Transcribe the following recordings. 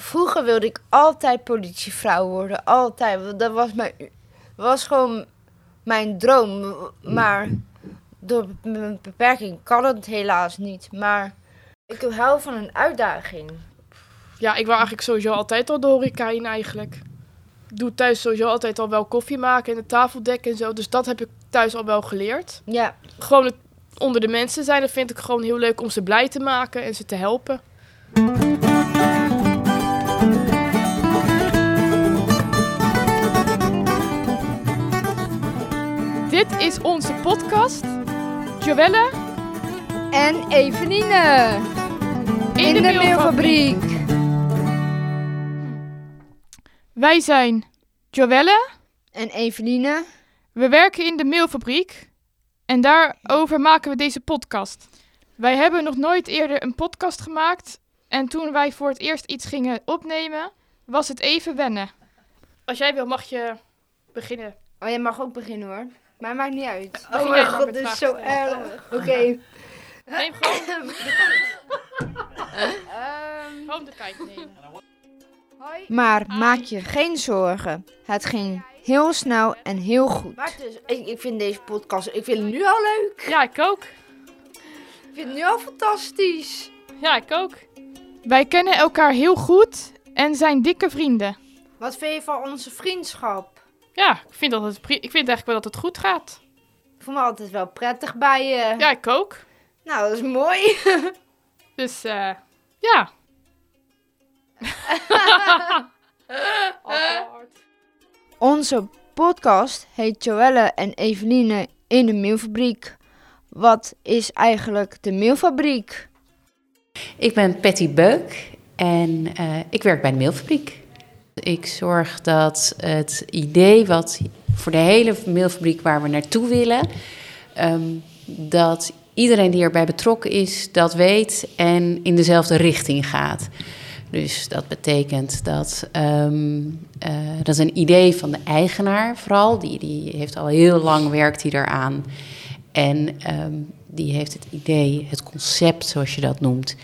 vroeger wilde ik altijd politievrouw worden. Altijd. Dat was, mijn, was gewoon mijn droom. Maar door mijn beperking kan het helaas niet. Maar ik hou van een uitdaging. Ja, ik wou eigenlijk sowieso altijd al de horeca in eigenlijk. Ik doe thuis sowieso altijd al wel koffie maken en de tafel dekken en zo. Dus dat heb ik thuis al wel geleerd. Ja, Gewoon het onder de mensen zijn, dat vind ik gewoon heel leuk om ze blij te maken en ze te helpen. Dit is onze podcast. Joelle en Eveline in, de, mailfabriek. Wij zijn Joelle. En Eveline, We werken in de mailfabriek en daarover maken we deze podcast. Wij hebben nog nooit eerder een podcast gemaakt en toen wij voor het eerst iets gingen opnemen, was het even wennen. Als jij wil, mag je beginnen. oh jij mag ook beginnen hoor. Maar maakt niet uit. Oh mijn god, dit is zo erg. Oké. Neem gewoon, Ehm, gewoon de tijd nemen. hoi. Maar maak je geen zorgen. Het ging heel snel en heel goed. Maar ik, ik vind deze podcast, ik vind het nu al leuk. Ja, ik ook. Ik vind het nu al fantastisch. Ja, ik ook. Wij kennen elkaar heel goed en zijn dikke vrienden. Wat vind je van onze vriendschap? Ja, ik vind, dat het, ik vind eigenlijk wel dat het goed gaat. Ik voel me altijd wel prettig bij je. Ja, ik ook. Nou, dat is mooi. Dus eh, ja. Onze podcast heet Joelle en Eveline in de mailfabriek. Wat is eigenlijk de mailfabriek? Ik ben Patty Beuk en eh, ik werk bij de mailfabriek. Ik zorg dat het idee wat voor de hele mailfabriek waar we naartoe willen, ehm, dat iedereen die erbij betrokken is, dat weet en in dezelfde richting gaat. Dus dat betekent dat ehm, eh, dat is een idee van de eigenaar vooral. Die, die heeft al heel lang werkt hij eraan. En ehm, die heeft het idee, het concept zoals je dat noemt,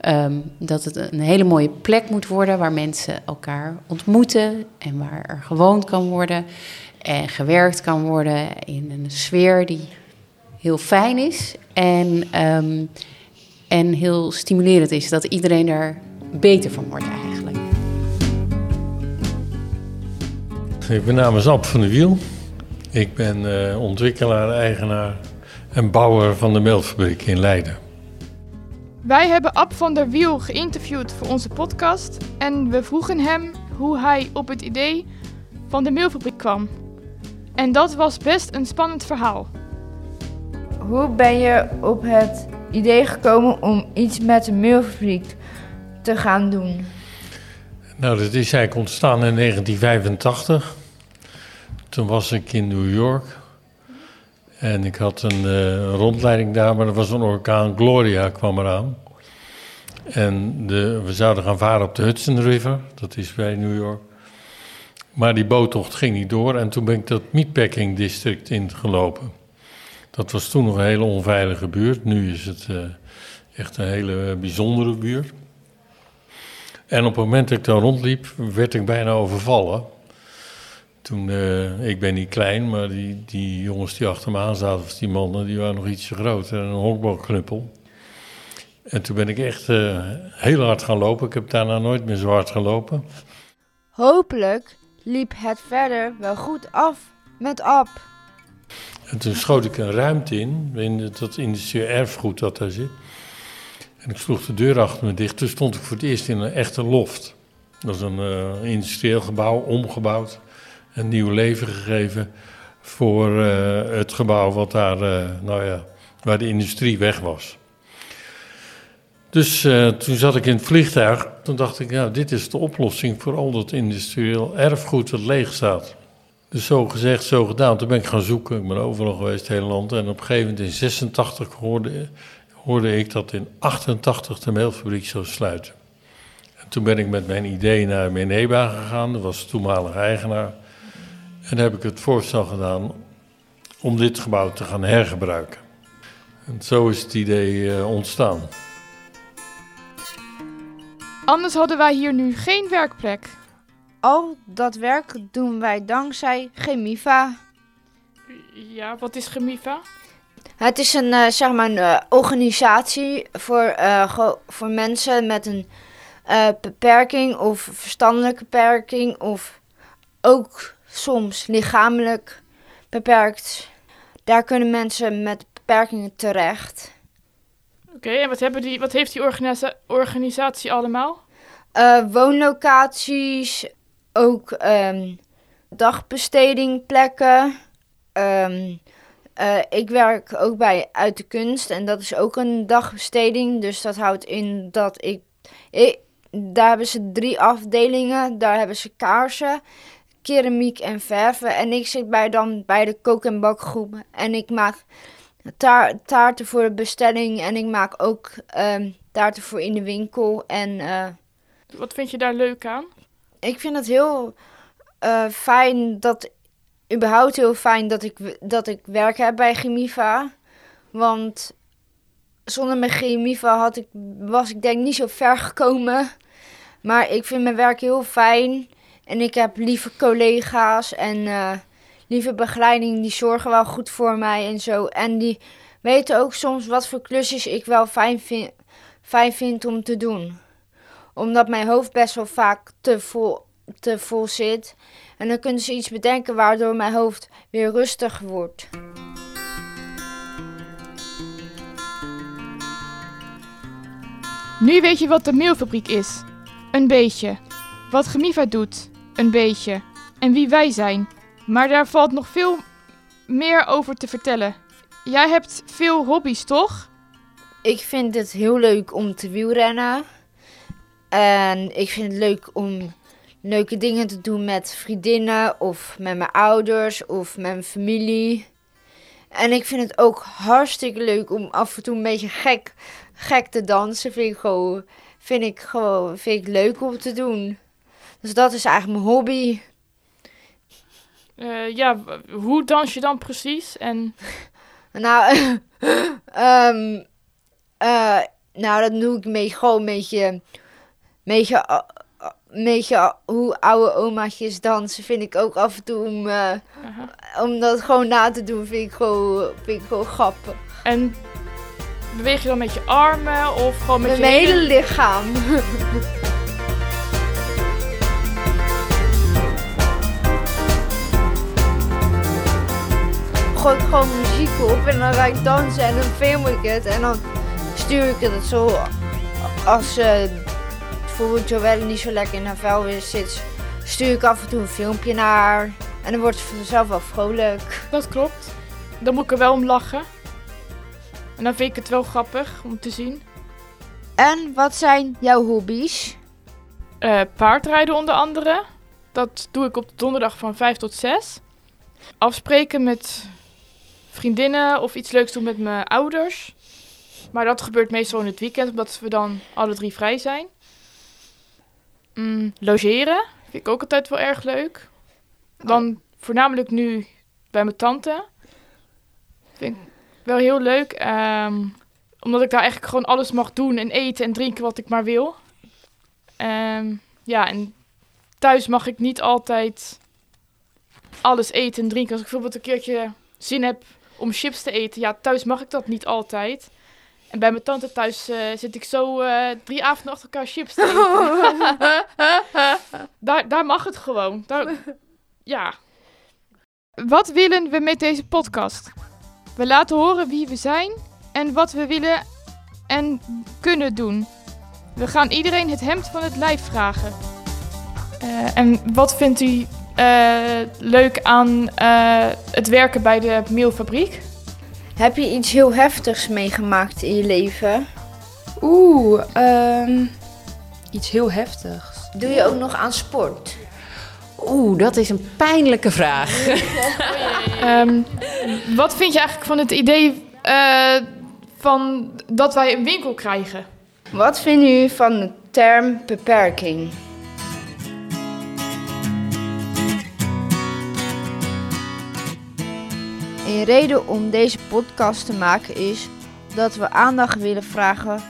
ehm, dat het een hele mooie plek moet worden waar mensen elkaar ontmoeten en waar er gewoond kan worden en gewerkt kan worden in een sfeer die heel fijn is en, ehm, en heel stimulerend is, dat iedereen er beter van wordt eigenlijk. Ik ben namens Ab van de Wiel. Ik ben eh, ontwikkelaar, eigenaar en bouwer van de melkfabriek in Leiden. Wij hebben Ab van der Wiel geïnterviewd voor onze podcast en we vroegen hem hoe hij op het idee van de mailfabriek kwam. En dat was best een spannend verhaal. Hoe ben je op het idee gekomen om iets met de mailfabriek te gaan doen? Nou, dat is eigenlijk ontstaan in 1985. Toen was ik in New York. En ik had een eh, rondleiding daar, maar er was een orkaan. Gloria kwam eraan. En de, we zouden gaan varen op de Hudson River. Dat is bij New York. Maar die boottocht ging niet door. En toen ben ik dat meatpacking district ingelopen. Dat was toen nog een hele onveilige buurt. Nu is het eh, echt een hele bijzondere buurt. En op het moment dat ik daar rondliep, werd ik bijna overvallen. Toen, eh, ik ben niet klein, maar die, die jongens die achter me aan zaten, of die mannen, die waren nog ietsje groter. En een honkbalknuppel. En toen ben ik echt eh, heel hard gaan lopen. Ik heb daarna nooit meer zo hard gelopen. Hopelijk liep het verder wel goed af met Ab. En toen schoot ik een ruimte in, in dat industrieel erfgoed dat daar zit. En ik sloeg de deur achter me dicht. Toen stond ik voor het eerst in een echte loft. Dat is een eh, industrieel gebouw, omgebouwd. Een nieuw leven gegeven voor eh, het gebouw wat daar, eh, nou ja, waar de industrie weg was. Dus eh, toen zat ik in het vliegtuig. Toen dacht ik, nou, dit is de oplossing voor al dat industrieel erfgoed dat leeg staat. Dus zo gezegd, zo gedaan. Toen ben ik gaan zoeken. Ik ben overal geweest, het hele land. En op een gegeven moment in 86 hoorde, hoorde ik dat in 88 de meelfabriek zou sluiten. En toen ben ik met mijn idee naar Meneba gegaan. Dat was de toenmalige eigenaar. En heb ik het voorstel gedaan om dit gebouw te gaan hergebruiken. En zo is het idee eh, ontstaan. Anders hadden wij hier nu geen werkplek. Al dat werk doen wij dankzij Chemiva. Ja, wat is Gemiva? Het is een, eh, zeg maar een eh, organisatie voor, eh, voor mensen met een eh, beperking of verstandelijke beperking of ook soms lichamelijk beperkt. Daar kunnen mensen met beperkingen terecht. Oké, en wat, hebben die, wat heeft die organisa- organisatie allemaal? Eh, woonlocaties, ook ehm dagbestedingplekken. Ehm, eh, ik werk ook bij Uit de Kunst en dat is ook een dagbesteding. Dus dat houdt in dat ik, ik... Daar hebben ze drie afdelingen. Daar hebben ze kaarsen, keramiek en verven. En ik zit bij dan bij de kook- en bakgroep. En ik maak taar- taarten voor de bestelling. En ik maak ook ehm, taarten voor in de winkel. En... eh, Wat vind je daar leuk aan? ik vind het heel eh, fijn dat, überhaupt heel fijn dat ik, dat ik werk heb bij Chemiva. Want zonder mijn Chemiva had ik, was ik denk niet zo ver gekomen. Maar ik vind mijn werk heel fijn. En ik heb lieve collega's en eh, lieve begeleiding. Die zorgen wel goed voor mij en zo. En die weten ook soms wat voor klusjes ik wel fijn vind, fijn vind om te doen omdat mijn hoofd best wel vaak te vol, te vol zit. En dan kunnen ze iets bedenken waardoor mijn hoofd weer rustig wordt. Nu weet je wat de meelfabriek is. Een beetje. Wat Gemiva doet. Een beetje. En wie wij zijn. Maar daar valt nog veel meer over te vertellen. Jij hebt veel hobby's, toch? Ik vind het heel leuk om te wielrennen. En ik vind het leuk om leuke dingen te doen met vriendinnen of met mijn ouders of met mijn familie. En ik vind het ook hartstikke leuk om af en toe een beetje gek, gek te dansen. Vind ik gewoon, vind ik gewoon vind ik leuk om te doen. Dus dat is eigenlijk mijn hobby. Eh, ja, hoe dans je dan precies? En Nou, ehm, eh, nou, dat doe ik mee, gewoon een beetje, beetje, eh, beetje hoe oude omaatjes dansen. Vind ik ook af en toe om, dat gewoon na te doen, vind ik gewoon, vind ik gewoon grappig. En beweeg je dan met je armen of gewoon met Met je mijn hele lichaam. Gooi ik gewoon muziek op en dan ga ik dansen en dan film ik het en dan stuur ik het zo als eh bijvoorbeeld Joelle niet zo lekker in haar vel weer zit, stuur ik af en toe een filmpje naar haar en dan wordt ze vanzelf wel vrolijk. Dat klopt. Dan moet ik er wel om lachen. En dan vind ik het wel grappig om te zien. En wat zijn jouw hobby's? Eh, paardrijden onder andere. Dat doe ik op de donderdag van 5 tot 6. Afspreken met vriendinnen of iets leuks doen met mijn ouders. Maar dat gebeurt meestal in het weekend, omdat we dan alle drie vrij zijn. Mm, logeren vind ik ook altijd wel erg leuk. Dan voornamelijk nu bij mijn tante. Vind ik wel heel leuk. ehm, omdat ik daar eigenlijk gewoon alles mag doen en eten en drinken wat ik maar wil. Ehm, ja, en thuis mag ik niet altijd alles eten en drinken. Als ik bijvoorbeeld een keertje zin heb om chips te eten, ja, thuis mag ik dat niet altijd. En bij mijn tante thuis eh, zit ik zo eh, drie avonden achter elkaar chips te eten. daar, daar mag het gewoon. Daar, ja. Wat willen we met deze podcast? We laten horen wie we zijn en wat we willen en kunnen doen. We gaan iedereen het hemd van het lijf vragen. Eh, en wat vindt u leuk aan eh, het werken bij de meelfabriek? Heb je iets heel heftigs meegemaakt in je leven? Oeh, ehm, iets heel heftigs. Doe je ook nog aan sport? Oeh, dat is een pijnlijke vraag. Ehm, wat vind je eigenlijk van het idee eh, van dat wij een winkel krijgen? Wat vindt u van de term beperking? Een reden om deze podcast te maken is dat we aandacht willen vragen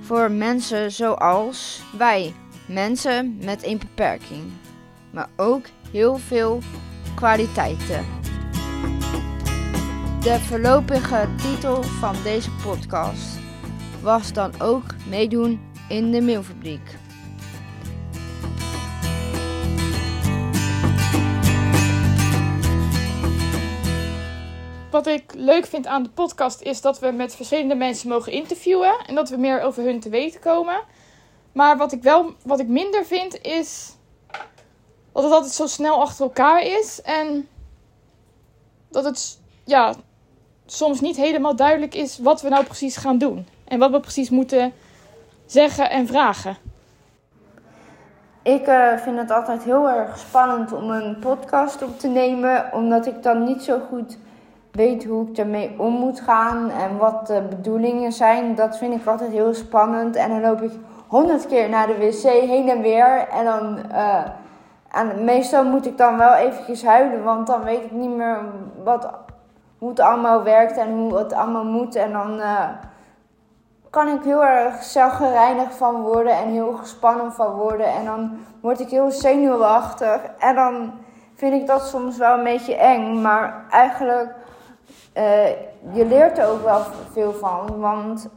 voor mensen zoals wij. mensen met een beperking, maar ook heel veel kwaliteiten. De voorlopige titel van deze podcast was dan ook meedoen in de mailfabriek. Wat ik leuk vind aan de podcast is dat we met verschillende mensen mogen interviewen en dat we meer over hun te weten komen. Maar wat ik wel wat ik minder vind is dat het altijd zo snel achter elkaar is en dat het ja, soms niet helemaal duidelijk is wat we nou precies gaan doen en wat we precies moeten zeggen en vragen. Ik eh, vind het altijd heel erg spannend om een podcast op te nemen, omdat ik dan niet zo goed weet hoe ik ermee om moet gaan en wat de bedoelingen zijn. Dat vind ik altijd heel spannend. En dan loop ik honderd keer naar de wc heen en weer. En dan. eh, en meestal moet ik dan wel eventjes huilen, want dan weet ik niet meer wat, hoe het allemaal werkt en hoe het allemaal moet. En dan eh, kan ik heel erg zelfgereinigd van worden en heel gespannen van worden. En dan word ik heel zenuwachtig. En dan vind ik dat soms wel een beetje eng. Maar eigenlijk, eh, je leert er ook wel veel van. Want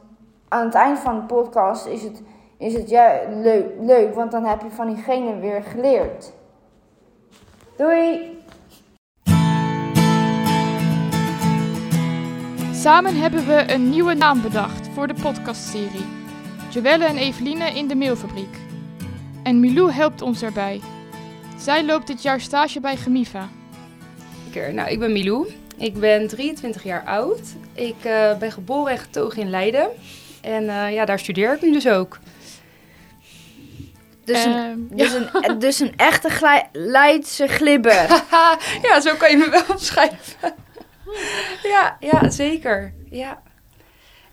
aan het eind van de podcast is het, is het ja, leuk, leuk, want dan heb je van diegene weer geleerd. Doei! Samen hebben we een nieuwe naam bedacht voor de podcastserie. Joelle en Eveline in de mailfabriek. En Milou helpt ons erbij. Zij loopt dit jaar stage bij Gemiva. Zeker. Nou, ik ben Milou. Ik ben 23 jaar oud. Ik eh, ben geboren en getogen in Leiden. En eh, ja, daar studeer ik nu dus ook. Dus, een, Ehm, dus, een, dus een echte glij- Leidse glibber. ja, zo kan je me wel omschrijven. ja, ja, zeker. Ja.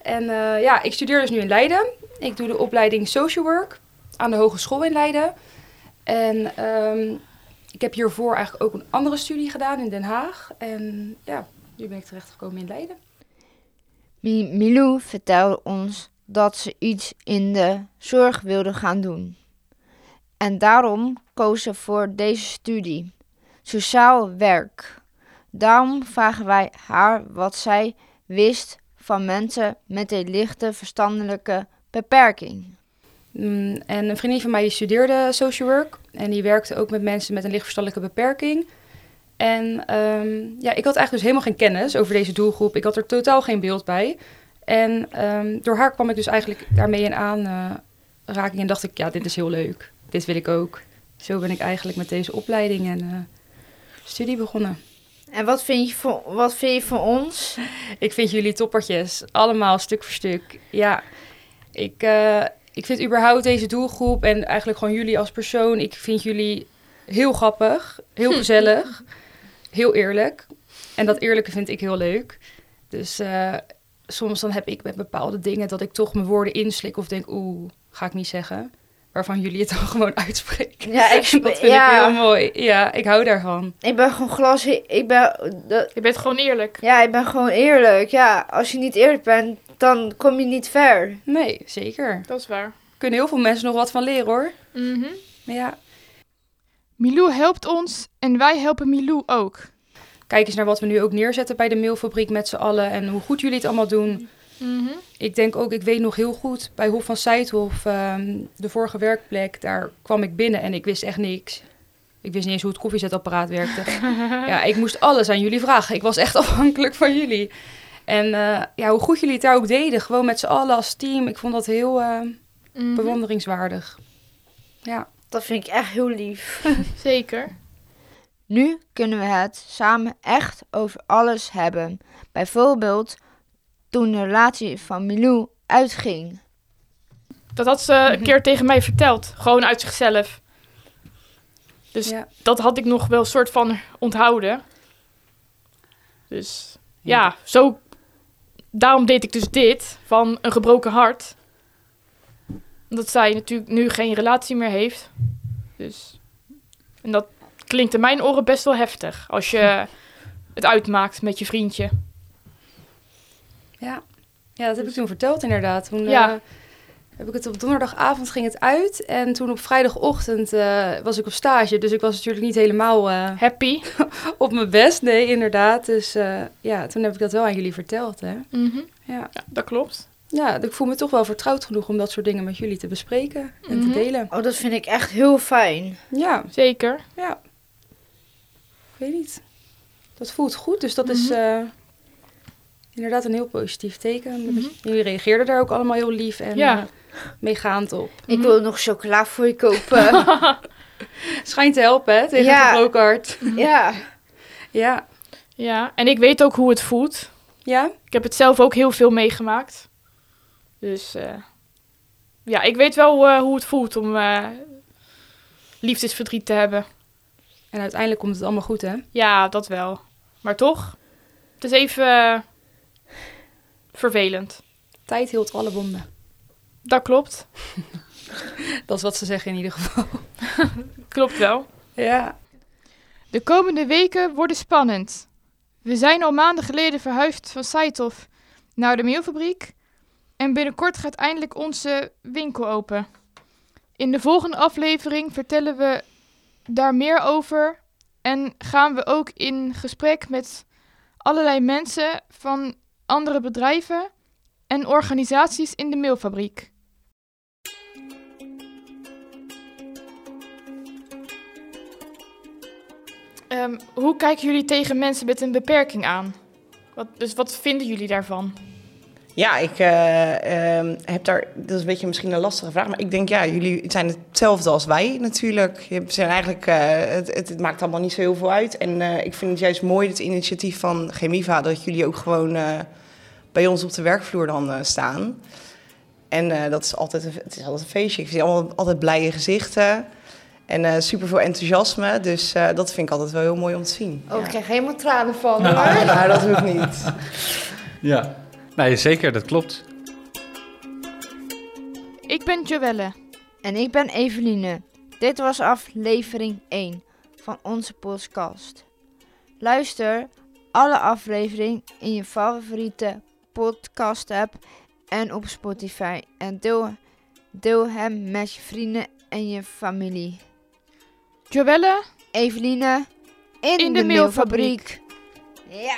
En eh, ja, ik studeer dus nu in Leiden. Ik doe de opleiding Social Work aan de Hogeschool in Leiden. En ehm, ik heb hiervoor eigenlijk ook een andere studie gedaan in Den Haag. En ja, nu ben ik terechtgekomen in Leiden. Mi- Milou vertelde ons dat ze iets in de zorg wilde gaan doen. En daarom koos ze voor deze studie, sociaal werk. Daarom vragen wij haar wat zij wist van mensen met een lichte verstandelijke beperking. Mm, En een vriendin van mij die studeerde social work. En die werkte ook met mensen met een lichtverstandelijke beperking. En ehm, ja, ik had eigenlijk dus helemaal geen kennis over deze doelgroep. Ik had er totaal geen beeld bij. En ehm, door haar kwam ik dus eigenlijk daarmee in aanraking. en dacht ik, ja, dit is heel leuk. Dit wil ik ook. Zo ben ik eigenlijk met deze opleiding en eh, studie begonnen. En wat vind je van, wat vind je van ons? Ik vind jullie toppertjes. Allemaal stuk voor stuk. Ja, ik, eh, ik vind überhaupt deze doelgroep en eigenlijk gewoon jullie als persoon. Ik vind jullie heel grappig, heel gezellig, heel eerlijk. En dat eerlijke vind ik heel leuk. Dus eh, soms dan heb ik met bepaalde dingen dat ik toch mijn woorden inslik of denk, oeh, ga ik niet zeggen. Waarvan jullie het dan gewoon uitspreken. Ja, ik, dat vind ja, ik heel mooi. Ja, ik hou daarvan. ik ben gewoon glas. Ik ben, dat, Je bent gewoon eerlijk. ja, ik ben gewoon eerlijk. Ja, als je niet eerlijk bent, dan kom je niet ver. Nee, zeker. Dat is waar. Kunnen heel veel mensen nog wat van leren hoor. Mhm. Ja. Milou helpt ons en wij helpen Milou ook. Kijk eens naar wat we nu ook neerzetten bij de mailfabriek met z'n allen en hoe goed jullie het allemaal doen. Mhm. Ik denk ook, ik weet nog heel goed, bij Hof van Seidhof, ehm, de vorige werkplek, daar kwam ik binnen en ik wist echt niks. Ik wist niet eens hoe het koffiezetapparaat werkte. ja, ik moest alles aan jullie vragen. Ik was echt afhankelijk van jullie. En eh, ja, hoe goed jullie het daar ook deden, gewoon met z'n allen als team. Ik vond dat heel eh, Mhm. bewonderingswaardig. Ja. Dat vind ik echt heel lief. Zeker. Nu kunnen we het samen echt over alles hebben. Bijvoorbeeld toen de relatie van Milou uitging. Dat had ze een keer tegen mij verteld. Gewoon uit zichzelf. Dus ja. dat had ik nog wel soort van onthouden. Dus ja, zo. Daarom deed ik dus dit van een gebroken hart. Omdat zij natuurlijk nu geen relatie meer heeft. Dus. En dat klinkt in mijn oren best wel heftig. Als je het uitmaakt met je vriendje. Ja, ja dat heb ik toen verteld inderdaad. Toen, Ja. eh, heb ik het op donderdagavond ging het uit. En toen op vrijdagochtend eh, was ik op stage. Dus ik was natuurlijk niet helemaal eh, Happy. op mijn best. Nee, inderdaad. Dus eh, ja, toen heb ik dat wel aan jullie verteld. Hè? Mhm. Ja. Ja, dat klopt. ja, ik voel me toch wel vertrouwd genoeg om dat soort dingen met jullie te bespreken en Mhm. te delen. Oh, dat vind ik echt heel fijn. Ja, Zeker. ja. Ik weet niet. Dat voelt goed. Dus dat is Mhm. eh, inderdaad een heel positief teken. Mhm. Jullie reageerden daar ook allemaal heel lief en Ja. Meegaand op. Ik Mhm. wil nog chocola voor je kopen. Schijnt te helpen, hè, tegen Ja. het hart. ja. Ja. Ja, en ik weet ook hoe het voelt. Ja? Ik heb het zelf ook heel veel meegemaakt. Dus eh, ja, ik weet wel eh, hoe het voelt om eh, liefdesverdriet te hebben. En uiteindelijk komt het allemaal goed, hè? Ja, dat wel. Maar toch, het is even vervelend. Tijd hield alle wonden. Dat klopt. Dat is wat ze zeggen in ieder geval. Klopt wel. Ja. De komende weken worden spannend. We zijn al maanden geleden verhuisd van Saitov naar de meelfabriek. En binnenkort gaat eindelijk onze winkel open. In de volgende aflevering vertellen we daar meer over. En gaan we ook in gesprek met allerlei mensen van andere bedrijven en organisaties in de meelfabriek. Ehm, hoe kijken jullie tegen mensen met een beperking aan? Wat, dus wat vinden jullie daarvan? Ja, ik eh, ehm, heb daar, dat is een beetje misschien een lastige vraag, maar ik denk ja, jullie zijn hetzelfde als wij natuurlijk. Je zijn eigenlijk, eh, het, het, het maakt allemaal niet zo heel veel uit. En eh, ik vind het juist mooi, het initiatief van Chemiva, dat jullie ook gewoon eh, bij ons op de werkvloer dan eh, staan. En eh, dat is altijd, een- het is altijd een feestje. Ik zie allemaal altijd blije gezichten en eh super veel enthousiasme. Dus eh, dat vind ik altijd wel heel mooi om te zien. Oh, ik krijg helemaal tranen van. Ja, maar dat hoeft niet. Ja, nee, zeker, dat klopt. Ik ben Joelle. En ik ben Eveline. Dit was aflevering 1 van onze podcast. Luister alle afleveringen in je favoriete podcast app en op Spotify. En deel, deel hem met je vrienden en je familie. Joelle, Eveline in, In de de, mailfabriek. mailfabriek. Ja.